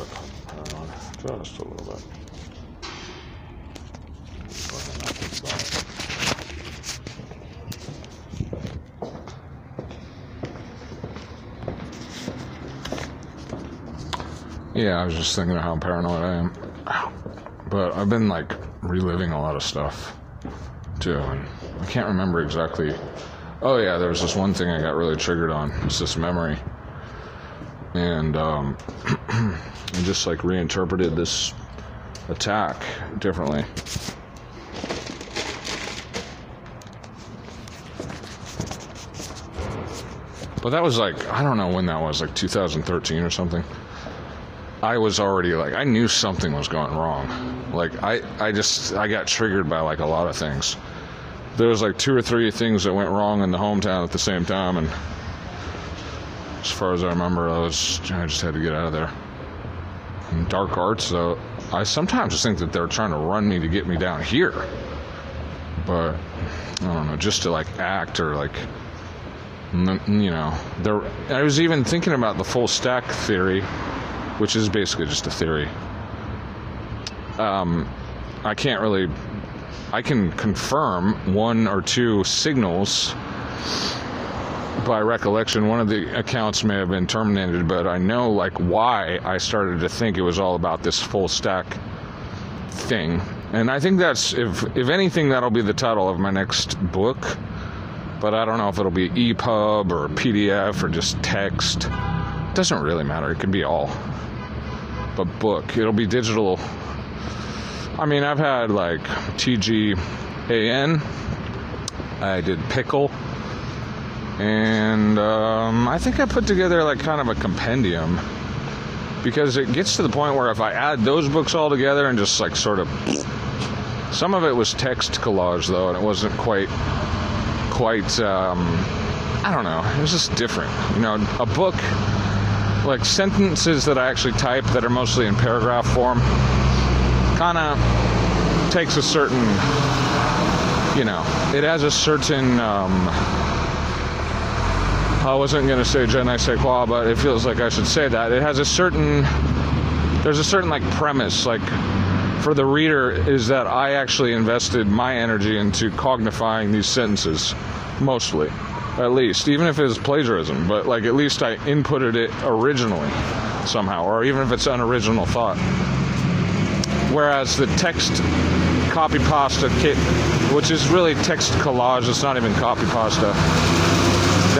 bit paranoid. Just a little bit. Yeah, I was just thinking of how paranoid I am. But I've been like reliving a lot of stuff too, and I can't remember exactly. Oh yeah, there was this one thing I got really triggered on. It's this memory, and um, I just like reinterpreted this attack differently. But that was like I don't know when that was, like 2013 or something. I was already like I knew something was going wrong. Like I I just I got triggered by like a lot of things. There was like two or three things that went wrong in the hometown at the same time and as far as I remember I was I just had to get out of there. Dark arts though, I sometimes think that they're trying to run me to get me down here. But I don't know, just to like act or like you know, there I was even thinking about the full stack theory which is basically just a theory. Um, I can't really. I can confirm one or two signals by recollection. One of the accounts may have been terminated, but I know like why I started to think it was all about this full stack thing. And I think that's if if anything that'll be the title of my next book. But I don't know if it'll be EPUB or PDF or just text. It doesn't really matter. It can be all But book. It'll be digital. I mean, I've had like TGAN. I did Pickle. And um, I think I put together like kind of a compendium. Because it gets to the point where if I add those books all together and just like sort of some of it was text collage though and it wasn't quite quite um, I don't know. It was just different. You know a book like sentences that I actually type that are mostly in paragraph form kind of takes a certain you know it has a certain um, I wasn't going to say je ne sais quoi but it feels like I should say that it has a certain there's a certain like premise like for the reader is that I actually invested my energy into cognifying these sentences mostly at least, even if it's plagiarism. But like, at least I inputted it originally somehow, or even if it's unoriginal thought. Whereas the text copy pasta kit, which is really text collage, it's not even copy pasta.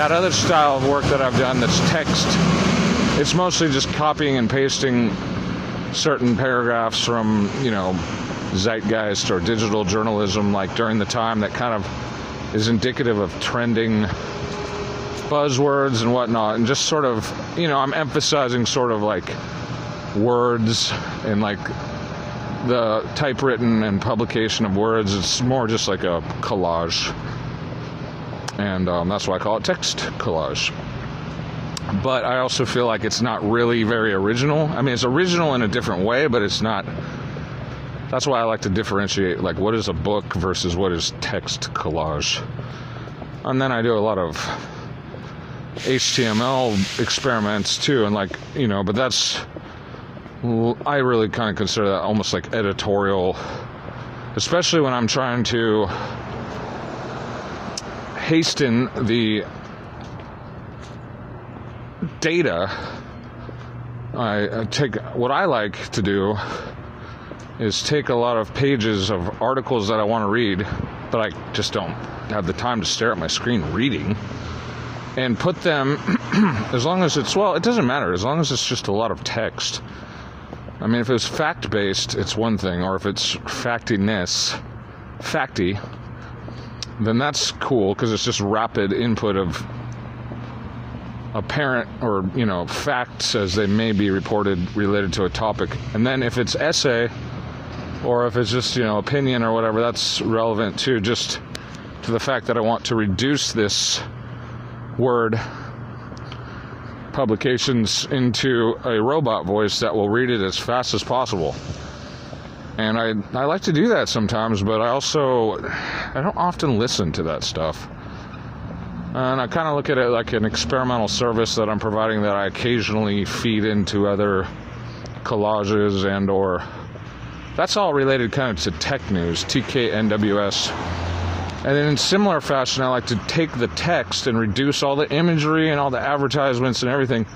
That other style of work that I've done that's text, it's mostly just copying and pasting certain paragraphs from, you know, zeitgeist or digital journalism, like during the time that kind of is indicative of trending buzzwords and whatnot, and just sort of, you know, I'm emphasizing sort of like words and like the typewritten and publication of words. It's more just like a collage, and um, that's why I call it text collage. But I also feel like it's not really very original. I mean, it's original in a different way, but it's not that's why I like to differentiate like what is a book versus what is text collage. And then I do a lot of HTML experiments too, and like, you know, but that's, I really kind of consider that almost like editorial, especially when I'm trying to hasten the data. I, I take what I like to do is take a lot of pages of articles that I want to read, but I just don't have the time to stare at my screen reading, and put them, as long as it's, well, it doesn't matter, as long as it's just a lot of text. I mean, if it's fact based, it's one thing, or if it's factiness, facty, then that's cool because it's just rapid input of apparent or you know facts as they may be reported related to a topic. And then if it's essay or if it's just you know opinion or whatever that's relevant too just to the fact that i want to reduce this word publications into a robot voice that will read it as fast as possible and i i like to do that sometimes but i also i don't often listen to that stuff and i kind of look at it like an experimental service that i'm providing that i occasionally feed into other collages and or that's all related kind of to tech news, TKNWS. And then in similar fashion, I like to take the text and reduce all the imagery and all the advertisements and everything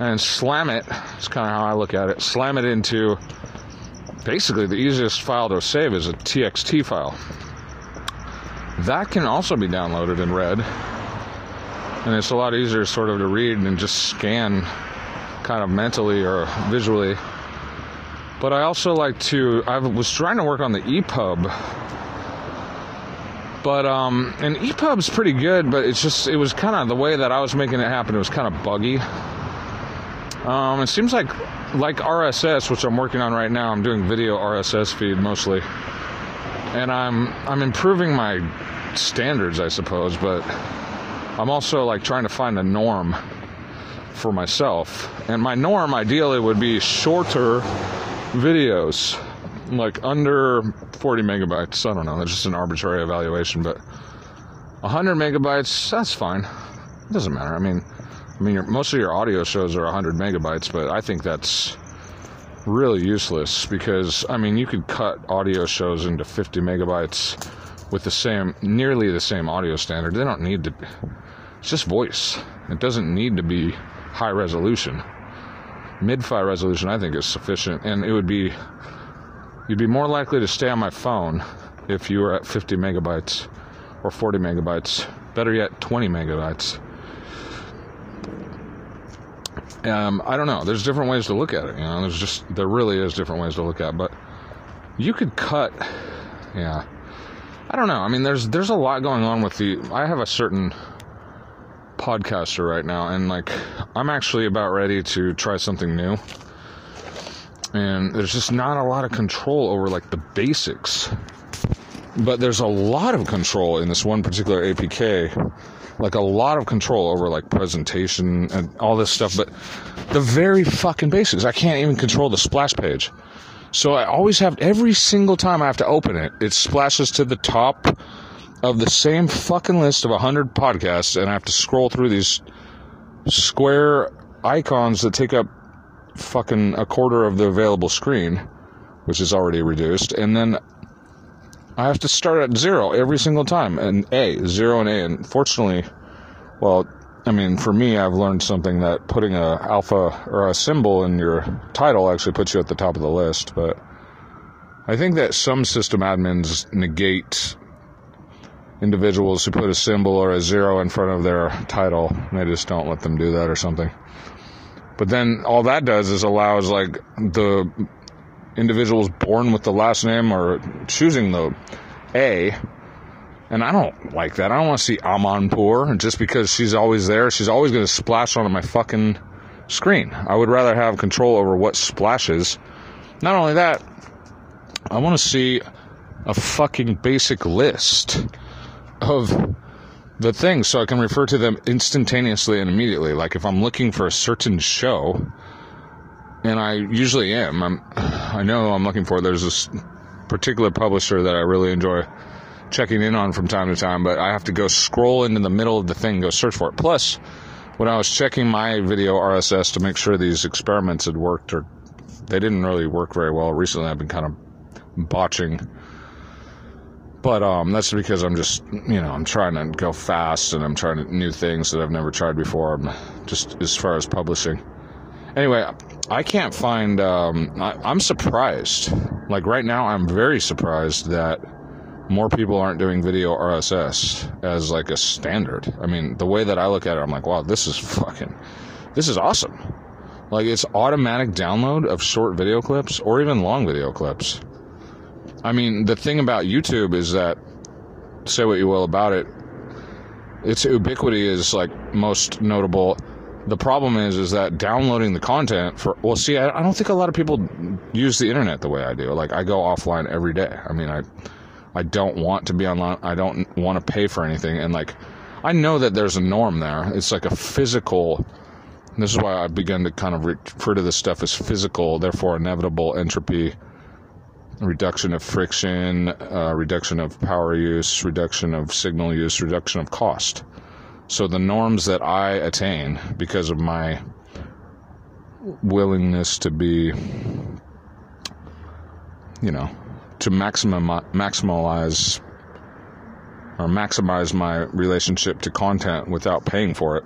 and slam it. It's kind of how I look at it. Slam it into basically the easiest file to save is a TXT file. That can also be downloaded and read. And it's a lot easier sort of to read and just scan kind of mentally or visually. But I also like to I was trying to work on the EPUB. But um and EPUB's pretty good, but it's just it was kind of the way that I was making it happen, it was kind of buggy. Um, it seems like like RSS, which I'm working on right now. I'm doing video RSS feed mostly, and I'm I'm improving my standards, I suppose. But I'm also like trying to find a norm for myself, and my norm ideally would be shorter videos, like under 40 megabytes. I don't know. That's just an arbitrary evaluation, but 100 megabytes, that's fine. It doesn't matter. I mean I mean, your, most of your audio shows are 100 megabytes, but I think that's really useless because, I mean, you could cut audio shows into 50 megabytes with the same, nearly the same audio standard. They don't need to, it's just voice. It doesn't need to be high resolution. Mid-fi resolution, I think, is sufficient, and it would be, you'd be more likely to stay on my phone if you were at 50 megabytes or 40 megabytes. Better yet, 20 megabytes um, I don't know. There's different ways to look at it. You know, there's just there really is different ways to look at. It. But you could cut. Yeah, I don't know. I mean, there's there's a lot going on with the. I have a certain podcaster right now, and like I'm actually about ready to try something new. And there's just not a lot of control over like the basics. But there's a lot of control in this one particular APK like a lot of control over like presentation and all this stuff, but the very fucking basics. I can't even control the splash page. So I always have every single time I have to open it, it splashes to the top of the same fucking list of 100 podcasts and I have to scroll through these square icons that take up fucking a quarter of the available screen, which is already reduced, and then I have to start at zero every single time, and A, zero and A. And fortunately, well, I mean, for me, I've learned something that putting a alpha or a symbol in your title actually puts you at the top of the list. But I think that some system admins negate individuals who put a symbol or a zero in front of their title. And they just don't let them do that or something. But then all that does is allows like the individuals born with the last name are choosing the A. And I don't like that. I don't want to see Amanpour just because she's always there. She's always going to splash onto my fucking screen. I would rather have control over what splashes. Not only that, I want to see a fucking basic list of the things so I can refer to them instantaneously and immediately. Like if I'm looking for a certain show, and I usually am. I'm, I know I'm looking for. There's this particular publisher that I really enjoy checking in on from time to time, but I have to go scroll into the middle of the thing, go search for it. Plus, when I was checking my video RSS to make sure these experiments had worked, or they didn't really work very well recently, I've been kind of botching. But um, that's because I'm just, you know, I'm trying to go fast and I'm trying new things that I've never tried before. Just as far as publishing. Anyway, I can't find. Um, I, am surprised. Like right now, I'm very surprised that more people aren't doing video RSS as like a standard. I mean, the way that I look at it, I'm like, wow, this is fucking, this is awesome. Like it's automatic download of short video clips or even long video clips. I mean, the thing about YouTube is that, say what you will about it, its ubiquity is like most notable the problem is is that downloading the content for well see I, I, don't think a lot of people use the internet the way i do. Like i go offline every day. I mean i i don't want to be online. I don't want to pay for anything. And like i know that there's a norm there. It's like a physical this is why i begun to kind of refer to this stuff as physical therefore inevitable entropy reduction of friction uh, reduction of power use reduction of signal use reduction of cost so the norms that I attain because of my willingness to be, you know, to maximum maximize or maximize my relationship to content without paying for it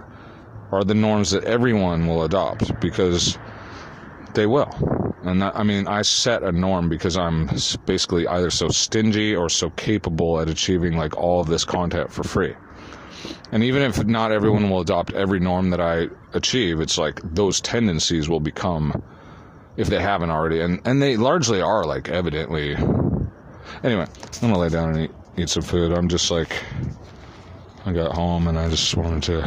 are the norms that everyone will adopt because they will. And that, I mean, I set a norm because I'm basically either so stingy or so capable at achieving like all of this content for free. And even if not everyone will adopt every norm that I achieve, it's like those tendencies will become, if they haven't already, and, and they largely are like evidently. Anyway, I'm gonna lay down and eat, eat some food. I'm just like, I got home and I just wanted to,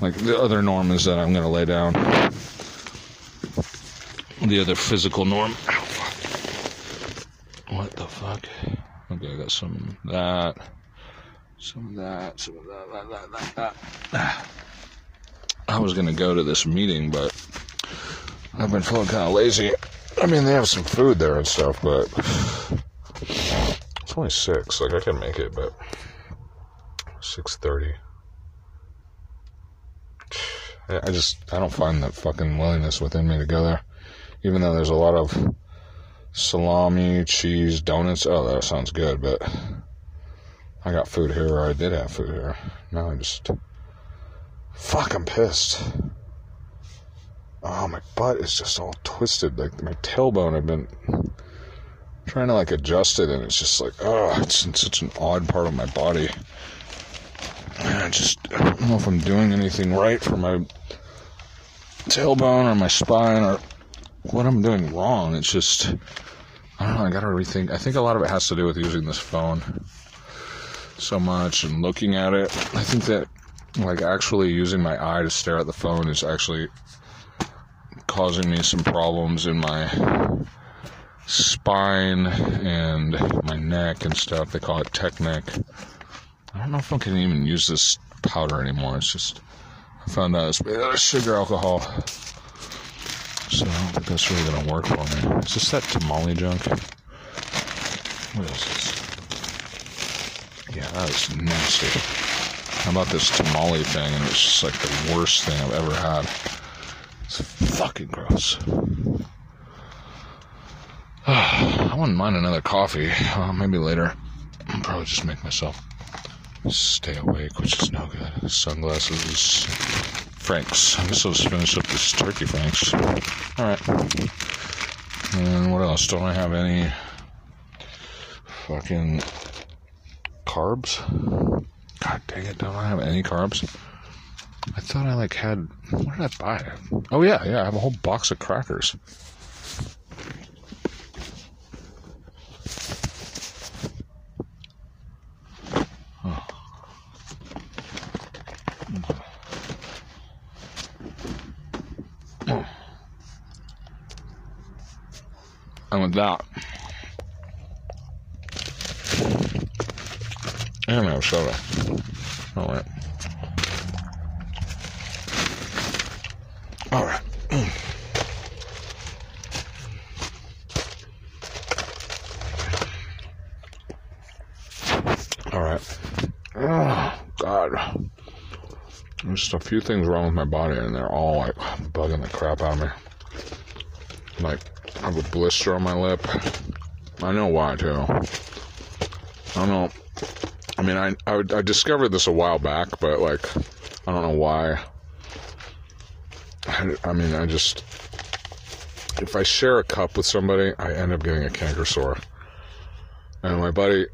like, the other norm is that I'm gonna lay down. The other physical norm. What the fuck? Okay, I got some that. Some of that, some of that, that, that, that, that. I was gonna go to this meeting, but I've been feeling kind of lazy. I mean, they have some food there and stuff, but it's only six. Like I can make it, but six thirty. I just I don't find that fucking willingness within me to go there, even though there's a lot of salami, cheese, donuts. Oh, that sounds good, but I got food here, or I did have food here. Now I'm just. Fuck, I'm pissed. Oh, my butt is just all twisted. Like, my tailbone, I've been trying to, like, adjust it, and it's just like, oh, it's in such an odd part of my body. And I just, I don't know if I'm doing anything right for my tailbone or my spine or what I'm doing wrong. It's just, I don't know, I gotta rethink. I think a lot of it has to do with using this phone so much and looking at it. I think that like actually using my eye to stare at the phone is actually causing me some problems in my spine and my neck and stuff. They call it tech neck. I don't know if I can even use this powder anymore. It's just I found out it's uh, sugar alcohol. So I don't think that's really gonna work for me. Is this that tamale junk? What is this? Yeah, that was nasty. How about this tamale thing? And it's just like the worst thing I've ever had. It's fucking gross. I wouldn't mind another coffee. Uh, maybe later. I'll probably just make myself stay awake, which is no good. Sunglasses. Franks. I guess I'll just finish up this turkey Franks. Alright. And what else? Don't I have any fucking carbs. God dang it, don't I have any carbs? I thought I like had what did I buy? Oh yeah, yeah, I have a whole box of crackers. And with that, I have soda. All right. All right. All right. Oh, God. There's just a few things wrong with my body, and they're all like bugging the crap out of me. Like, I have a blister on my lip. I know why, too. I don't know I mean, I, I, I discovered this a while back, but like, I don't know why. I, I mean, I just if I share a cup with somebody, I end up getting a canker sore. And my buddy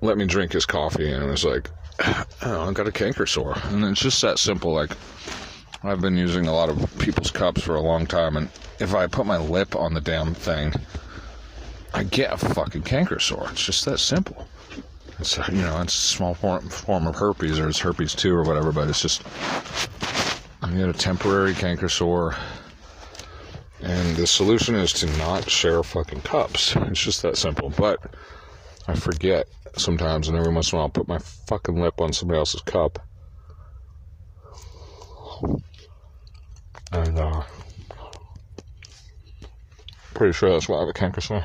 let me drink his coffee, and it was like, oh, I got a canker sore. And it's just that simple. Like, I've been using a lot of people's cups for a long time, and if I put my lip on the damn thing, I get a fucking canker sore. It's just that simple. It's you know it's a small form form of herpes or it's herpes two or whatever, but it's just I get a temporary canker sore. And the solution is to not share fucking cups. It's just that simple. But I forget sometimes, and every once in a while, I'll put my fucking lip on somebody else's cup. And, uh, pretty sure that's why I have a canker sore.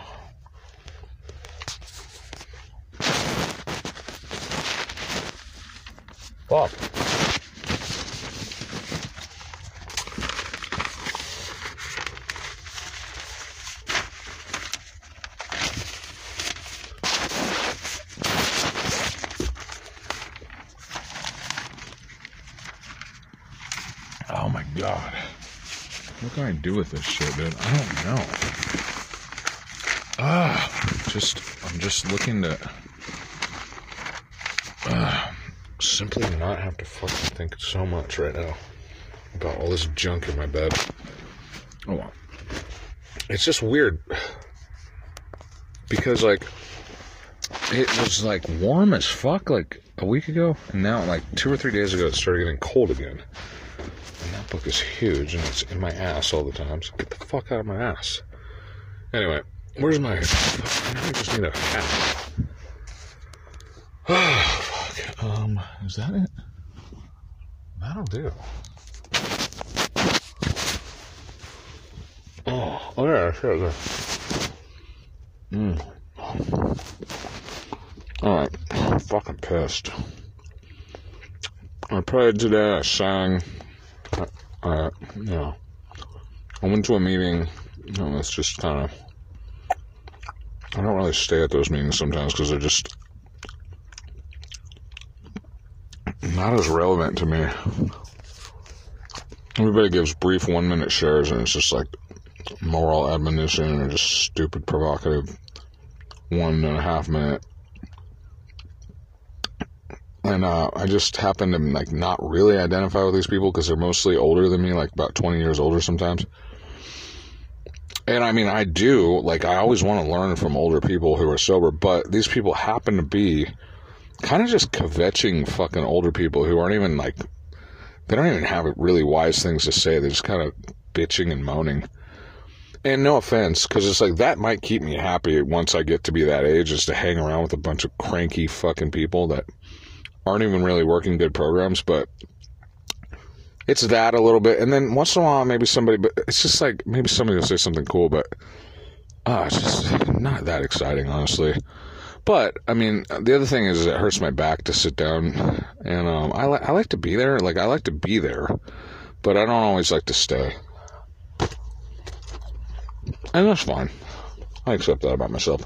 Oh my god. What can I do with this shit, dude? I don't know. Ah, just I'm just looking to simply not have to fucking think so much right now about all this junk in my bed. Oh well. It's just weird because like it was like warm as fuck like a week ago, and now like two or three days ago it started getting cold again. And that book is huge, and it's in my ass all the time. So get the fuck out of my ass. Anyway, where's my? I just need a hat. Oh fuck. Um, is that it? That'll do. Oh, oh yeah, sure. Mmm. Alright, I'm fucking pissed. I prayed today, I sang. I, I you know, I went to a meeting. You know, it's just kind of. I don't really stay at those meetings sometimes because they're just not as relevant to me. Everybody gives brief one minute shares, and it's just like moral admonition or just stupid, provocative one and a half minute and uh, I just happen to like not really identify with these people because they're mostly older than me, like about 20 years older sometimes. And I mean, I do like I always want to learn from older people who are sober, but these people happen to be kind of just kvetching fucking older people who aren't even like they don't even have really wise things to say. They're just kind of bitching and moaning. And no offense, because it's like that might keep me happy once I get to be that age, is to hang around with a bunch of cranky fucking people that aren't even really working good programs, but it's that a little bit. And then once in a while, maybe somebody, but it's just like maybe somebody will say something cool, but uh, it's just not that exciting, honestly. But I mean, the other thing is it hurts my back to sit down, and um, I like I like to be there. Like I like to be there, but I don't always like to stay, and that's fine. I accept that about myself.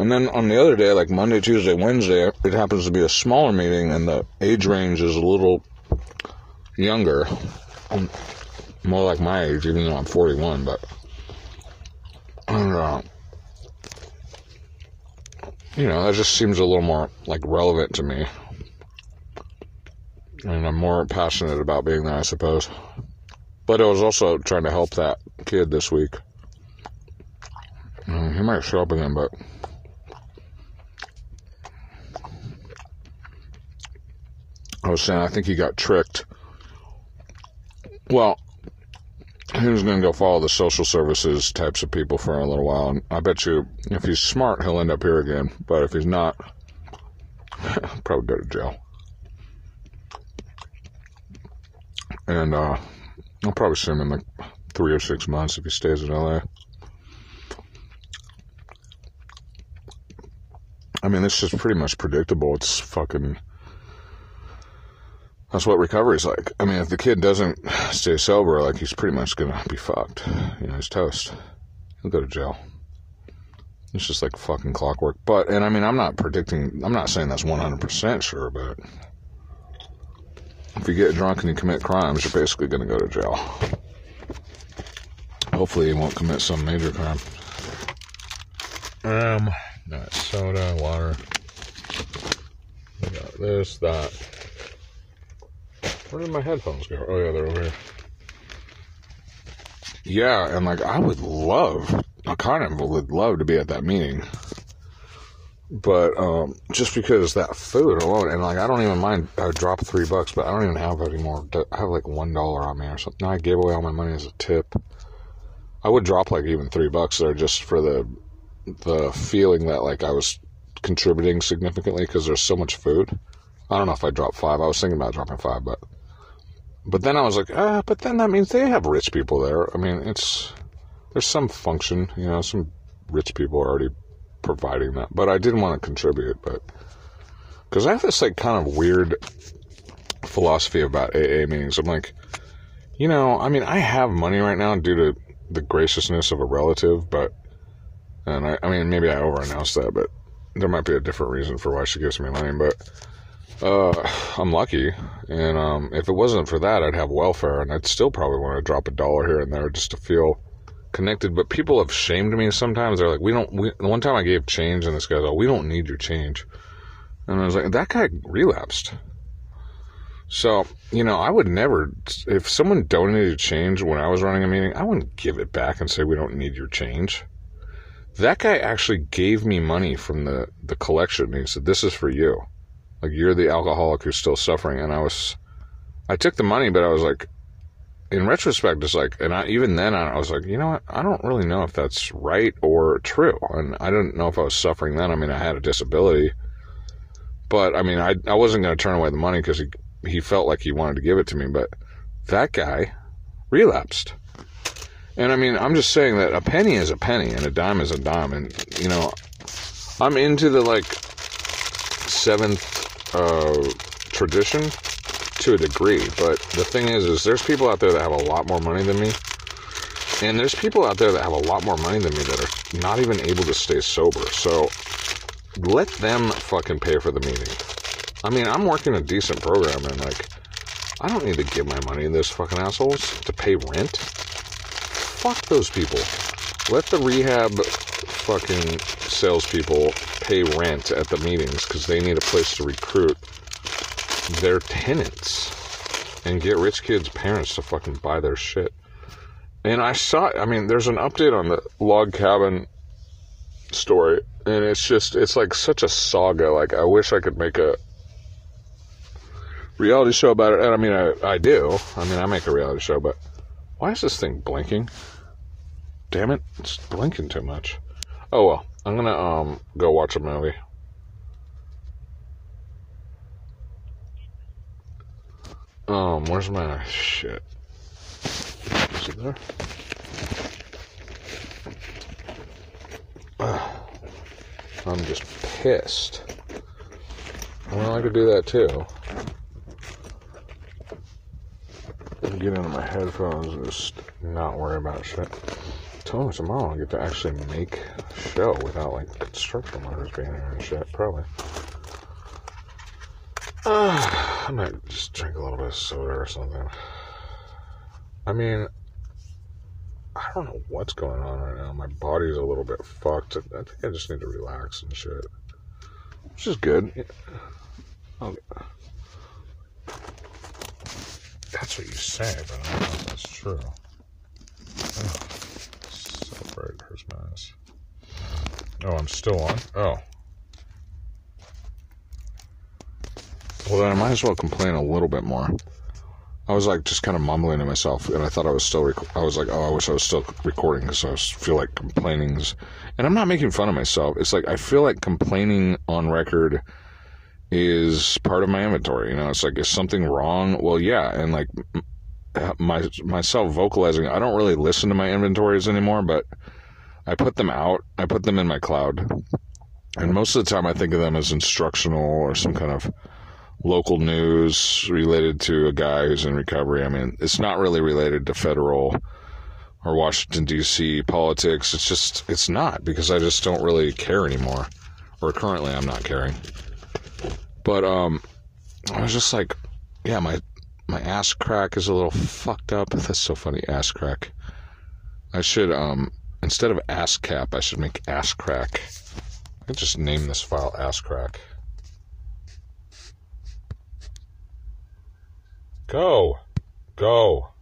And then on the other day, like Monday, Tuesday, Wednesday, it happens to be a smaller meeting, and the age range is a little younger, more like my age, even though I'm 41. But I don't uh, you know, that just seems a little more like relevant to me, and I'm more passionate about being there, I suppose. But I was also trying to help that kid this week. Mm, he might show up again, but I was saying I think he got tricked. Well, was going to go follow the social services types of people for a little while. And I bet you if he's smart, he'll end up here again. But if he's not, probably go to jail. And uh, I'll probably see him in like three or six months if he stays in LA. I mean, this is pretty much predictable. It's fucking that's what recovery's like. I mean, if the kid doesn't stay sober, like he's pretty much gonna be fucked. You know, he's toast. He'll go to jail. It's just like fucking clockwork. But, and I mean, I'm not predicting, I'm not saying that's 100% sure, but if you get drunk and you commit crimes, you're basically gonna go to jail. Hopefully, you won't commit some major crime. Um, got soda, water. We got this, that. Where did my headphones go? Oh yeah, they're over here. Yeah, and like I would love, I kind of would love to be at that meeting, but um, just because that food alone, and like I don't even mind. I drop three bucks, but I don't even have any more. I have like one dollar on me or something. I gave away all my money as a tip. I would drop like even three bucks there just for the the feeling that like I was contributing significantly because there's so much food. I don't know if I dropped five. I was thinking about dropping five, but but then I was like, ah, but then that means they have rich people there. I mean, it's there's some function, you know, some rich people are already providing that. But I didn't want to contribute, but because I have this like kind of weird philosophy about AA meetings. I'm like, you know, I mean, I have money right now due to the graciousness of a relative, but and I, I mean, maybe I overannounced that, but there might be a different reason for why she gives me money, but uh, I'm lucky. And um, if it wasn't for that, I'd have welfare, and I'd still probably want to drop a dollar here and there just to feel connected. But people have shamed me sometimes. They're like, "We don't." We, one time I gave change, and this guy's like, "We don't need your change," and I was like, "That guy relapsed." So, you know, I would never, if someone donated change when I was running a meeting, I wouldn't give it back and say, we don't need your change. That guy actually gave me money from the, the collection. He said, this is for you. Like, you're the alcoholic who's still suffering. And I was, I took the money, but I was like, in retrospect, it's like, and I, even then I was like, you know what? I don't really know if that's right or true. And I didn't know if I was suffering then. I mean, I had a disability, but I mean, I, I wasn't going to turn away the money because he he felt like he wanted to give it to me, but that guy relapsed. And I mean, I'm just saying that a penny is a penny and a dime is a dime. And, you know, I'm into the like seventh tradition to a degree. But the thing is, is there's people out there that have a lot more money than me. And there's people out there that have a lot more money than me that are not even able to stay sober. So let them fucking pay for the meeting. I mean, I'm working a decent program and like, I don't need to give my money to those fucking assholes to pay rent. Fuck those people. Let the rehab fucking salespeople pay rent at the meetings because they need a place to recruit their tenants and get rich kids' parents to fucking buy their shit. And I saw, I mean, there's an update on the log cabin story, and it's just, it's like such a saga. Like, I wish I could make a, reality show about it. And I mean, I, I do. I mean, I make a reality show, but why is this thing blinking? Damn it, it's blinking too much. Oh well, I'm gonna um go watch a movie. Um, where's my shit? Is it there? I'm just pissed. Well, I could do that too. get into my headphones and just not worry about shit. Tomorrow, tomorrow I get to actually make a show without like construction workers being here and shit. Probably. Uh, I might just drink a little bit of soda or something. I mean, I don't know what's going on right now. My body's a little bit fucked. I think I just need to relax and shit. Which is good. Okay. That's what you say, but I don't know if that's true. Oh, so bright. Where's my eyes? Oh, I'm still on? Oh. Well, then I might as well complain a little bit more. I was like just kind of mumbling to myself, and I thought I was still. Rec- I was like, oh, I wish I was still recording because I feel like complaining's. And I'm not making fun of myself. It's like I feel like complaining on record is part of my inventory. You know, it's like, is something wrong? Well, yeah. And like my, myself vocalizing, I don't really listen to my inventories anymore, but I put them out. I put them in my cloud. And most of the time I think of them as instructional or some kind of local news related to a guy who's in recovery. I mean, it's not really related to federal or Washington D.C. politics. It's just it's not because I just don't really care anymore, or currently I'm not caring. But um, I was just like, yeah, my my ass crack is a little fucked up. That's so funny, ass crack. I should um instead of ASCAP, I should make ass crack. I could just name this file ass crack. Go, go.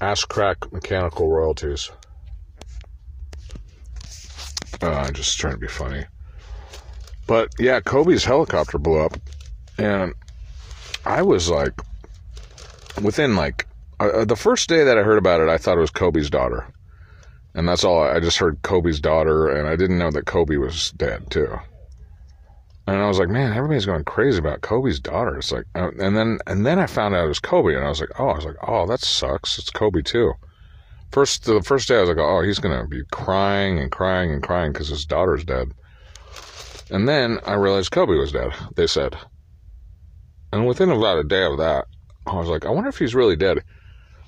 Ass crack mechanical royalties. Uh, I'm just trying to be funny. But yeah, Kobe's helicopter blew up, and I was like, within like uh, uh, the first day that I heard about it, I thought it was Kobe's daughter, And that's all. I just heard Kobe's daughter, and I didn't know that Kobe was dead too. And I was like, man, everybody's going crazy about Kobe's daughter. It's like, uh, and then and then I found out it was Kobe, and I was like, oh, I was like, oh, that sucks. It's Kobe too. First, the first day I was like, oh, he's gonna be crying and crying and crying because his daughter's dead. And then I realized Kobe was dead. They said, and within about a day of that, I was like, I wonder if he's really dead.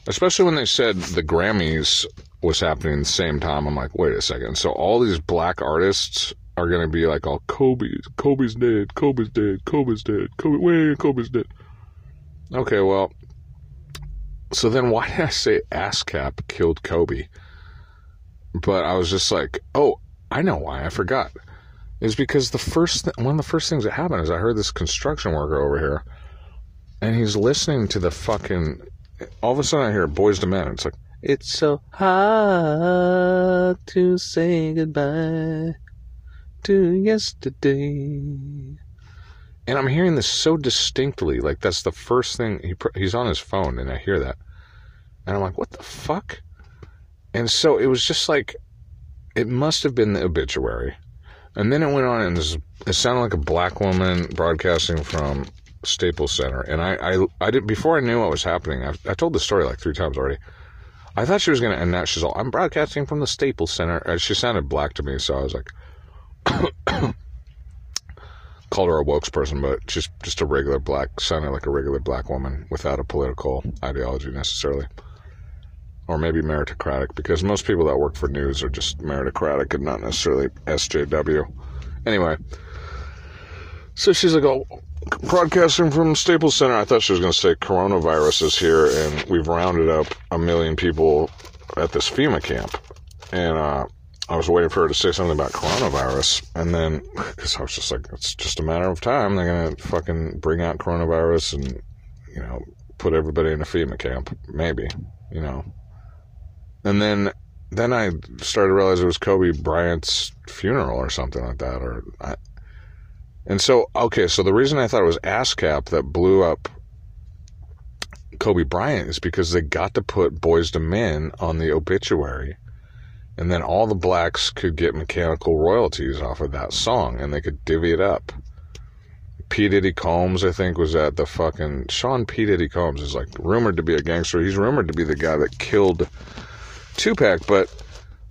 Especially when they said the Grammys was happening at the same time. I'm like, wait a second. So all these black artists are going to be like, all Kobe's, Kobe's dead, Kobe's dead, Kobe's dead, Kobe, wait, Kobe's dead. Okay, well, so then why did I say ASCAP killed Kobe? But I was just like, oh, I know why. I forgot. Is because the first th- one of the first things that happened is I heard this construction worker over here, and he's listening to the fucking. All of a sudden, I hear "Boyz II Men." It's like it's so hard to say goodbye to yesterday. And I'm hearing this so distinctly, like that's the first thing he he's on his phone, and I hear that, and I'm like, "What the fuck?" And so it was just like, it must have been the obituary, and then it went on, and it sounded like a black woman broadcasting from Staples Center, and I, I, I did before I knew what was happening. I, I told the story like three times already. I thought she was going to that. She's all, I'm broadcasting from the Staples Center. Uh, she sounded black to me, so I was like, called her a woke spokesperson, but just just a regular black, sounded like a regular black woman without a political ideology necessarily, or maybe meritocratic, because most people that work for news are just meritocratic and not necessarily SJW. Anyway, so she's like, "Oh, broadcasting from Staples Center." I thought she was going to say coronavirus is here, and we've rounded up a million people at this FEMA camp, and uh, I was waiting for her to say something about coronavirus, and then because I was just like, it's just a matter of time. They're gonna fucking bring out coronavirus and you know put everybody in a FEMA camp, maybe, you know. And then then I started to realize it was Kobe Bryant's funeral or something like that, or I, and so okay, so the reason I thought it was ASCAP that blew up Kobe Bryant is because they got to put Boyz II Men on the obituary and then all the blacks could get mechanical royalties off of that song and they could divvy it up. P. Diddy Combs, I think, was at the fucking. Sean P. Diddy Combs is like rumored to be a gangster. He's rumored to be the guy that killed Tupac, but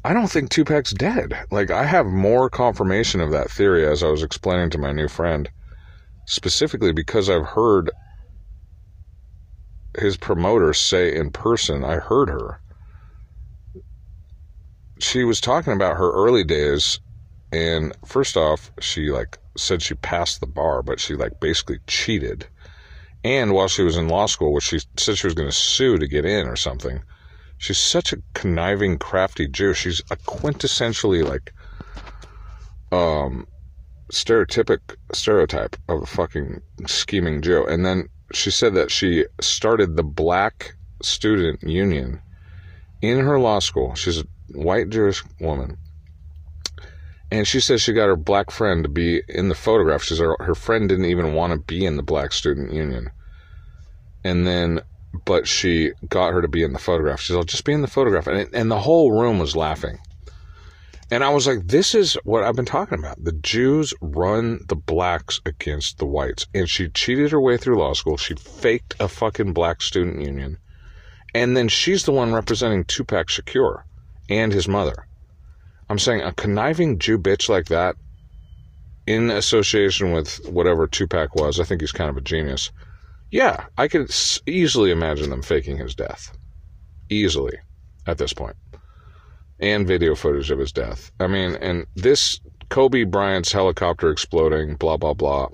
I don't think Tupac's dead. Like, I have more confirmation of that theory as I was explaining to my new friend, specifically because I've heard his promoter say in person, I heard her she was talking about her early days and first off she like said she passed the bar but she like basically cheated and while she was in law school which she said she was going to sue to get in or something she's such a conniving crafty jew she's a quintessentially like um stereotypic stereotype of a fucking scheming jew and then she said that she started the black student union in her law school she's a white Jewish woman. And she says she got her black friend to be in the photograph. She said her, her friend didn't even want to be in the Black Student Union. And then, but she got her to be in the photograph. She's like, just be in the photograph. And, it, and the whole room was laughing. And I was like, this is what I've been talking about. The Jews run the blacks against the whites. And she cheated her way through law school. She faked a fucking black student union. And then she's the one representing Tupac Shakur and his mother. I'm saying a conniving Jew bitch like that, in association with whatever Tupac was, I think he's kind of a genius. Yeah, I could easily imagine them faking his death. Easily, at this point. And video footage of his death. I mean, and this Kobe Bryant's helicopter exploding, blah, blah, blah.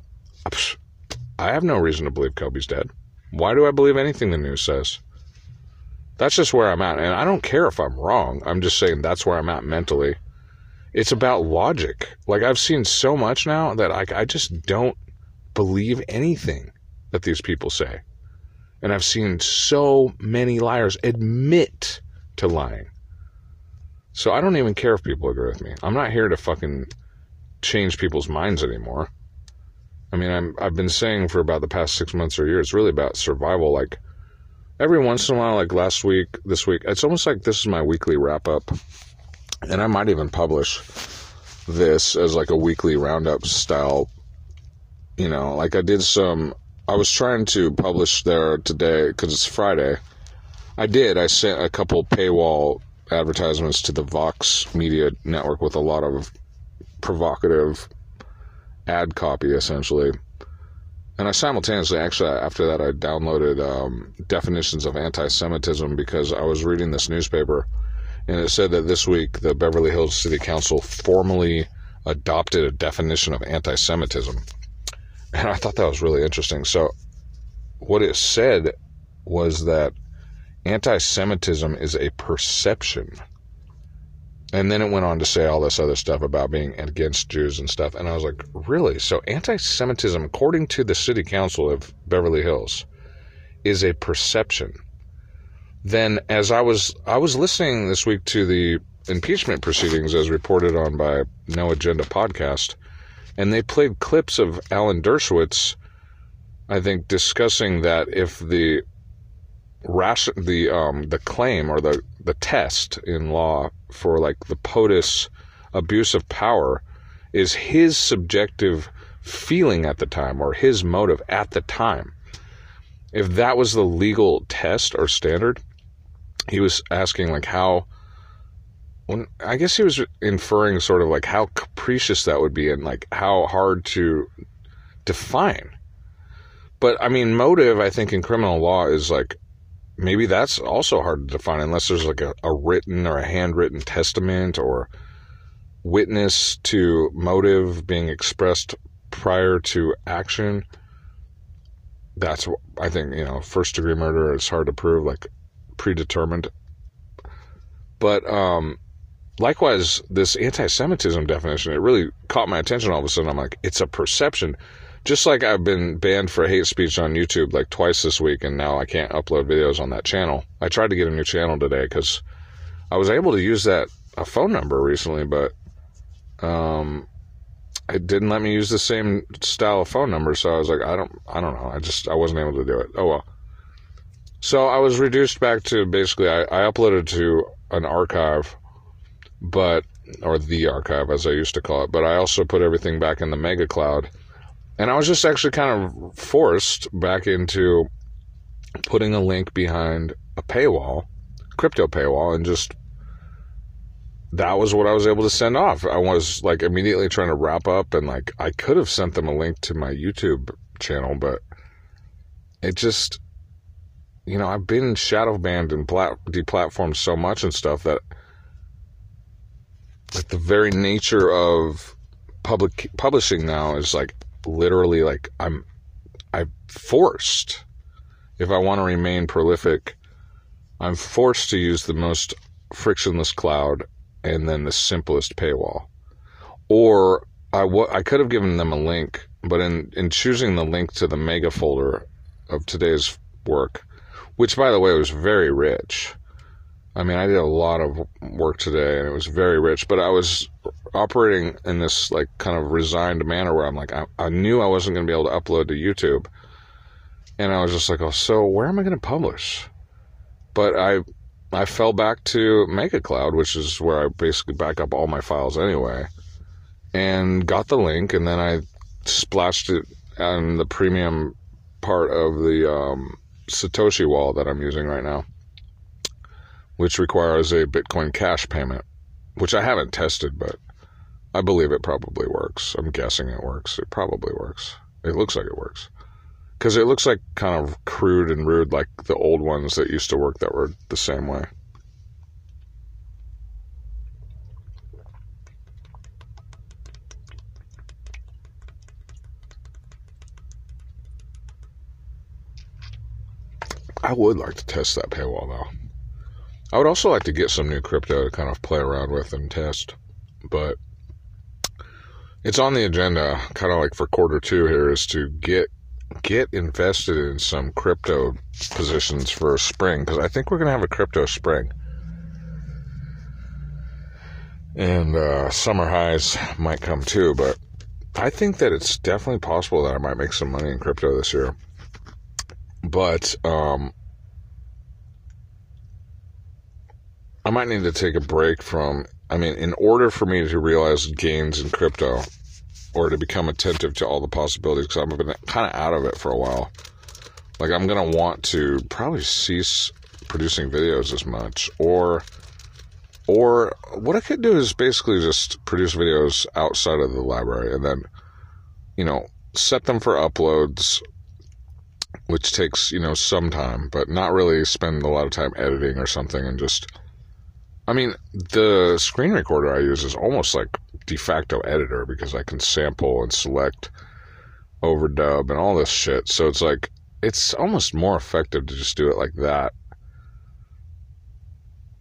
I have no reason to believe Kobe's dead. Why do I believe anything the news says? That's just where I'm at. And I don't care if I'm wrong. I'm just saying that's where I'm at mentally. It's about logic. Like, I've seen so much now that I, I just don't believe anything that these people say. And I've seen so many liars admit to lying. So I don't even care if people agree with me. I'm not here to fucking change people's minds anymore. I mean, I'm, I've been saying for about the past six months or years, it's really about survival. Like, every once in a while, like last week, this week, it's almost like this is my weekly wrap up. and I might even publish this as like a weekly roundup style. You know, like I did some. I was trying to publish there today because it's Friday. I did. I sent a couple paywall advertisements to the Vox Media Network with a lot of provocative ad copy, essentially. And I simultaneously, actually, after that, I downloaded um, definitions of anti Semitism because I was reading this newspaper and it said that this week the Beverly Hills City Council formally adopted a definition of anti Semitism. And I thought that was really interesting. So, what it said was that anti Semitism is a perception. And then it went on to say all this other stuff about being against Jews and stuff. And I was like, really? So anti Semitism, according to the city council of Beverly Hills, is a perception. Then as I was I was listening this week to the impeachment proceedings as reported on by No Agenda podcast, and they played clips of Alan Dershowitz, I think, discussing that if the ration the um the claim or the the test in law for like the POTUS abuse of power is his subjective feeling at the time or his motive at the time. If that was the legal test or standard, he was asking like how when I guess he was inferring sort of like how capricious that would be and like how hard to define. But I mean, motive, I think in criminal law is like maybe that's also hard to define unless there's like a, a written or a handwritten testament or witness to motive being expressed prior to action. That's, I think, you know, first degree murder is hard to prove, like predetermined. But, um, likewise, this anti Semitism definition, it really caught my attention all of a sudden. I'm like, it's a perception just like I've been banned for hate speech on YouTube like twice this week, and now I can't upload videos on that channel. I tried to get a new channel today because I was able to use that a phone number recently, but um, it didn't let me use the same style of phone number. So I was like, I don't, I don't know. I just I wasn't able to do it. Oh well. So I was reduced back to basically I, I uploaded to an archive, but or the archive as I used to call it. But I also put everything back in the Mega Cloud and I was just actually kind of forced back into putting a link behind a paywall, crypto paywall, and just that was what I was able to send off. I was like immediately trying to wrap up and like I could have sent them a link to my YouTube channel, but it just you know, I've been shadow banned and plat- deplatformed so much and stuff that like the very nature of public publishing now is like literally like I'm I'm forced if I want to remain prolific, I'm forced to use the most frictionless cloud and then the simplest paywall. Or I, w- I could have given them a link, but in, in choosing the link to the mega folder of today's work, which by the way was very rich, I mean, I did a lot of work today and it was very rich, but I was operating in this like kind of resigned manner where I'm like, I, I knew I wasn't going to be able to upload to YouTube. And I was just like, oh, so where am I going to publish? But I, I fell back to Mega Cloud, which is where I basically back up all my files anyway, and got the link, and then I splashed it on the premium part of the um, Satoshi wall that I'm using right now which requires a Bitcoin Cash payment, which I haven't tested, but I believe it probably works. I'm guessing it works. It probably works. It looks like it works. Because it looks like kind of crude and rude, like the old ones that used to work that were the same way. I would like to test that paywall though. I would also like to get some new crypto to kind of play around with and test, but it's on the agenda, kind of like for quarter two here, is to get get invested in some crypto positions for spring because I think we're going to have a crypto spring. And uh, summer highs might come too, but I think that it's definitely possible that I might make some money in crypto this year. But um, I might need to take a break from I mean, in order for me to realize gains in crypto or to become attentive to all the possibilities, because I've been kind of out of it for a while, like I'm going to want to probably cease producing videos as much or or what I could do is basically just produce videos outside of the library and then you know set them for uploads which takes you know some time but not really spend a lot of time editing or something and just I mean the screen recorder I use is almost like de facto editor because I can sample and select overdub and all this shit so it's like it's almost more effective to just do it like that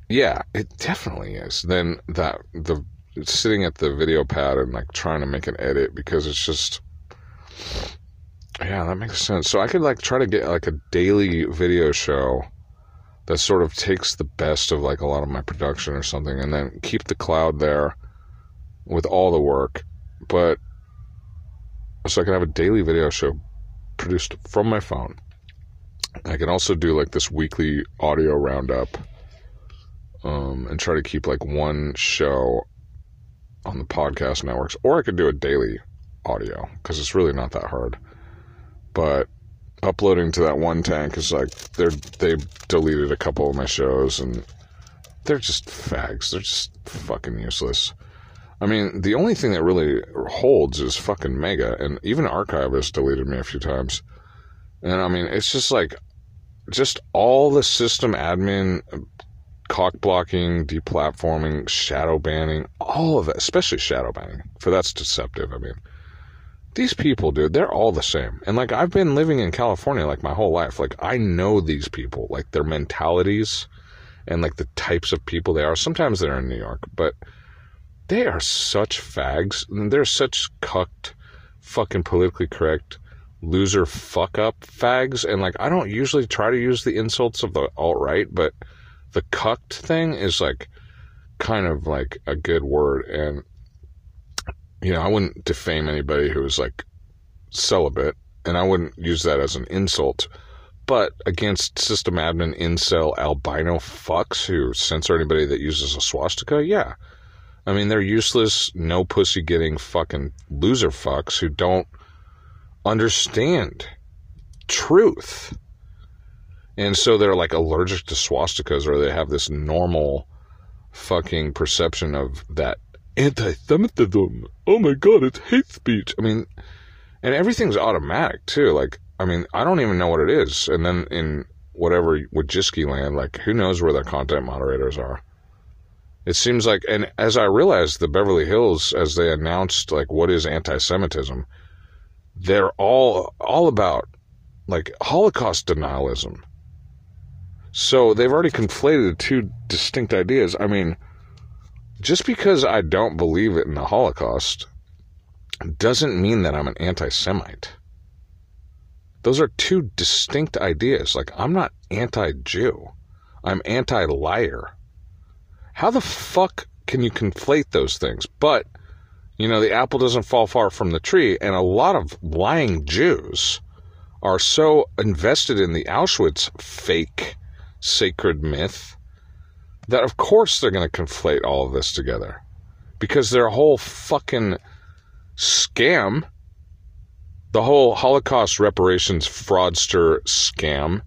yeah, it definitely is. Then that the sitting at the video pad and like trying to make an edit because it's just yeah, that makes sense. So I could like try to get like a daily video show that sort of takes the best of like a lot of my production or something and then keep the cloud there with all the work. But so I can have a daily video show produced from my phone. I can also do like this weekly audio roundup um, and try to keep like one show on the podcast networks, or I could do a daily audio because it's really not that hard. But uploading to that one tank is like they're they deleted a couple of my shows and they're just fags. They're just fucking useless. I mean, the only thing that really holds is fucking Mega, and even Archive has deleted me a few times. And I mean, it's just like, just all the system admin cock blocking, deplatforming, shadow banning, all of it, especially shadow banning, for that's deceptive. I mean, these people, dude, they're all the same. And like, I've been living in California like my whole life. Like, I know these people, like their mentalities and like the types of people they are. Sometimes they're in New York, but they are such fags. They're such cucked, fucking politically correct, loser fuck up fags. And like, I don't usually try to use the insults of the alt right, but the cucked thing is like kind of like a good word and you know i wouldn't defame anybody who's like celibate and i wouldn't use that as an insult but against system admin incel albino fucks who censor anybody that uses a swastika yeah. I mean they're useless no pussy getting fucking loser fucks who don't understand truth. And so they're like allergic to swastikas or they have this normal fucking perception of that anti-Semitism. Oh my god, it's hate speech. I mean, and everything's automatic too. Like, I mean, I don't even know what it is. And then in whatever Wojcicki land, like, who knows where their content moderators are? It seems like, and as I realized, the Beverly Hills, as they announced, like, what is anti-Semitism, they're all all about like Holocaust denialism. So they've already conflated two distinct ideas. I mean, just because I don't believe in the Holocaust doesn't mean that I'm an anti Semite. Those are two distinct ideas. Like, I'm not anti Jew, I'm anti liar. How the fuck can you conflate those things? But, you know, the apple doesn't fall far from the tree, and a lot of lying Jews are so invested in the Auschwitz fake sacred myth that of course they're going to conflate all of this together. Because their whole fucking scam the whole holocaust reparations fraudster scam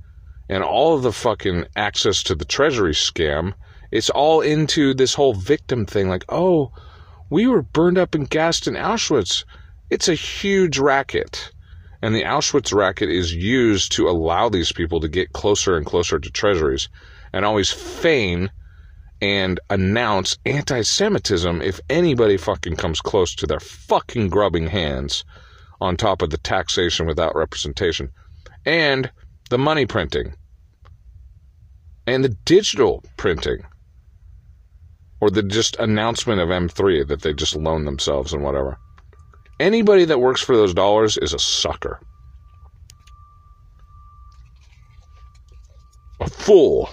and all of the fucking access to the treasury scam it's all into this whole victim thing like oh we were burned up and gassed in auschwitz. It's a huge racket. And the Auschwitz racket is used to allow these people to get closer and closer to treasuries and always feign and announce anti Semitism if anybody fucking comes close to their fucking grubbing hands on top of the taxation without representation and the money printing and the digital printing or the just announcement of M3 that they just loan themselves and whatever. Anybody that works for those dollars is a sucker. A fool.